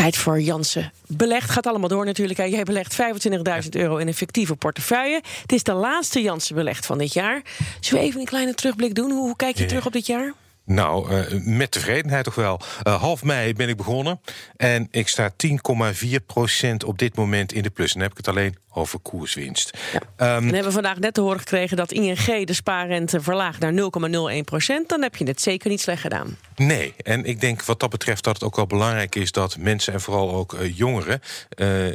Tijd voor Jansen Belegd. Gaat allemaal door natuurlijk. Jij belegt 25.000 euro in een fictieve portefeuille. Het is de laatste Jansen Belegd van dit jaar. Zullen we even een kleine terugblik doen? Hoe, kijk je terug op dit jaar? Nou, uh, met tevredenheid toch wel. Uh, half mei ben ik begonnen en ik sta 10,4% op dit moment in de plus. En dan heb ik het alleen over koerswinst. Ja. Um, en hebben we vandaag net te horen gekregen dat ING de spaarrente verlaagt naar 0,01%. Dan heb je het zeker niet slecht gedaan. Nee, en ik denk wat dat betreft dat het ook wel belangrijk is dat mensen en vooral ook uh, jongeren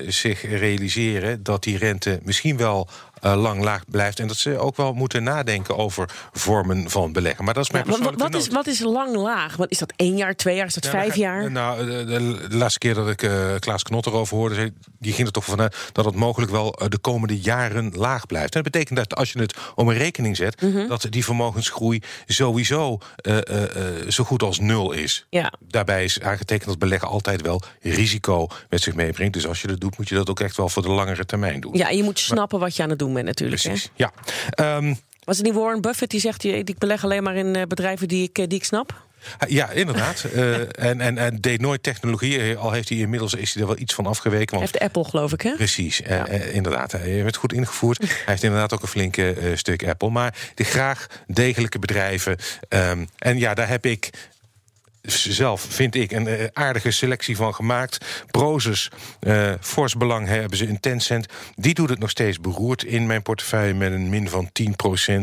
zich realiseren dat die rente misschien wel uh, lang laag blijft. En dat ze ook wel moeten nadenken over vormen van beleggen. Maar dat is mijn ja, wat, wat is, wat is lang laag? Wat is dat één jaar, twee jaar, is dat vijf jaar? Nou, de, de, laatste keer dat ik uh, Klaas Knot erover hoorde, die ging er toch vanuit dat het mogelijk wel de komende jaren laag blijft. En dat betekent dat als je het om een rekening zet, mm -hmm. dat die vermogensgroei sowieso zo goed als nul is. Ja. Daarbij is aangetekend dat beleggen altijd wel risico met zich meebrengt. Dus als je dat doet, moet je dat ook echt wel voor de langere termijn doen. Ja, je moet snappen wat je aan het doen natuurlijk. Precies, hè? ja. Um, Was het niet Warren Buffett die zegt... ik beleg alleen maar in bedrijven die ik, die ik snap? Ja, inderdaad. uh, en, en, en deed nooit technologie. Al heeft hij inmiddels is hij er wel iets van afgeweken. Want... Heeft Apple, geloof ik, hè? Precies, ja. uh, inderdaad. Hij werd goed ingevoerd. hij heeft inderdaad ook een flinke uh, stuk Apple. Maar de graag degelijke bedrijven. Um, en ja, daar heb ik zelf, vind ik, een uh, aardige selectie van gemaakt. Prozus, uh, fors belang hebben ze in Tencent. Die doet het nog steeds beroerd in mijn portefeuille met een min van 10%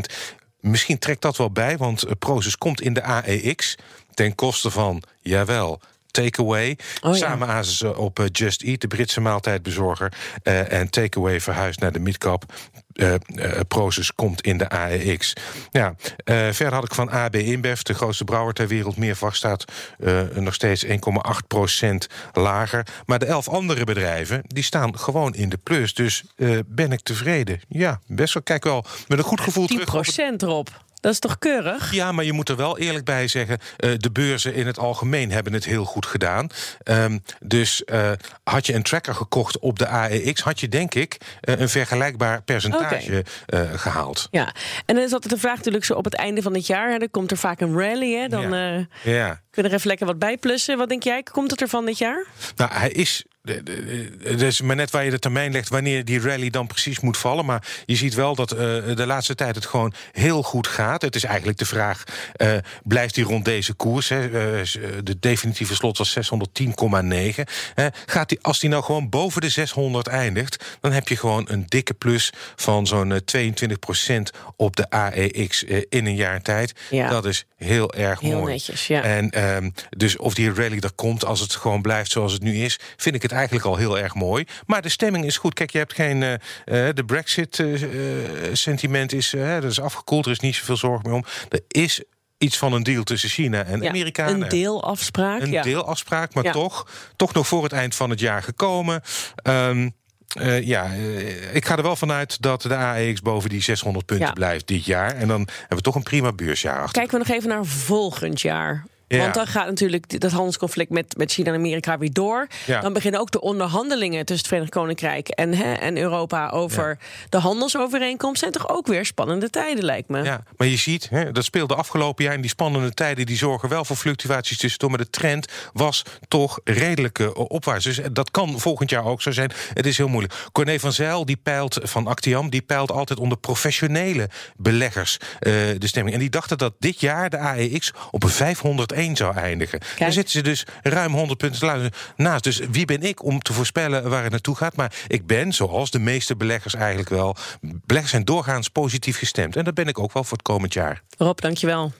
Misschien trekt dat wel bij, want Prozus komt in de AEX ten koste van, jawel, Takeaway. Oh, Samen ja. azen ze op uh, Just Eat, de Britse maaltijdbezorger. Uh, en Takeaway verhuist naar de midcap. Uh, uh, Proces komt in de AEX. Ja, uh, verder had ik van AB InBev, de grootste brouwer ter wereld, meer staat nog steeds 1,8% lager. Maar de elf andere bedrijven die staan gewoon in de plus. Dus ben ik tevreden? Ja, best wel. Kijk wel met een goed gevoel 10 terug. 10% erop. Dat is toch keurig? Ja, maar je moet er wel eerlijk bij zeggen... Uh, de beurzen in het algemeen hebben het heel goed gedaan. Um, dus uh, had je een tracker gekocht op de AEX... had je denk ik uh, een vergelijkbaar percentage okay. gehaald. Ja, en dan is altijd de vraag natuurlijk zo op het einde van het jaar... Hè, dan komt er vaak een rally, hè? Dan ja. ja. kunnen er even lekker wat bij plussen. Wat denk jij, komt het er van dit jaar? Nou, hij is het is maar net waar je de termijn legt wanneer die rally dan precies moet vallen. Maar je ziet wel dat uh, de laatste tijd het gewoon heel goed gaat. Het is eigenlijk de vraag: uh, blijft hij rond deze koers? Hè? Uh, de definitieve slot was 610,9. gaat die, als hij nou gewoon boven de 600 eindigt, dan heb je gewoon een dikke plus van zo'n 22% op de AEX in een jaar tijd. Ja. Dat is heel erg heel mooi. Netjes, ja. En um, dus of die rally er komt, als het gewoon blijft zoals het nu is, vind ik het eigenlijk al heel erg mooi. Maar de stemming is goed. Kijk, je hebt geen. Uh, de Brexit-sentiment uh, is, dat is afgekoeld. Er is niet zoveel zorg meer om. Er is iets van een deal tussen China en ja, Amerika. Een deelafspraak. Een ja. deelafspraak, maar ja. toch, toch nog voor het eind van het jaar gekomen. Um, uh, ja, uh, ik ga er wel vanuit dat de AEX boven die 600 punten ja. blijft dit jaar. En dan hebben we toch een prima beursjaar achter. Kijken we nog even naar volgend jaar. Want dan gaat natuurlijk dat handelsconflict met, met China en Amerika weer door. Dan beginnen ook de onderhandelingen tussen het Verenigd Koninkrijk en, hè, en Europa over de handelsovereenkomst. Zijn toch ook weer spannende tijden, lijkt me. Ja, maar je ziet, hè, dat speelde afgelopen jaar. En die spannende tijden die zorgen wel voor fluctuaties tussendoor. Maar de trend was toch redelijke opwaarts. Dus eh, dat kan volgend jaar ook zo zijn. Het is heel moeilijk. Corné van Zijl, die peilt van Actiam, die peilt altijd onder professionele beleggers eh, de stemming. En die dachten dat dit jaar de AEX op een 501 zou eindigen. Dan zitten ze dus ruim 100 punten naast. Dus wie ben ik om te voorspellen waar het naartoe gaat? Maar ik ben, zoals de meeste beleggers eigenlijk wel, beleggers zijn doorgaans positief gestemd. En dat ben ik ook wel voor het komend jaar. Rob, dankjewel.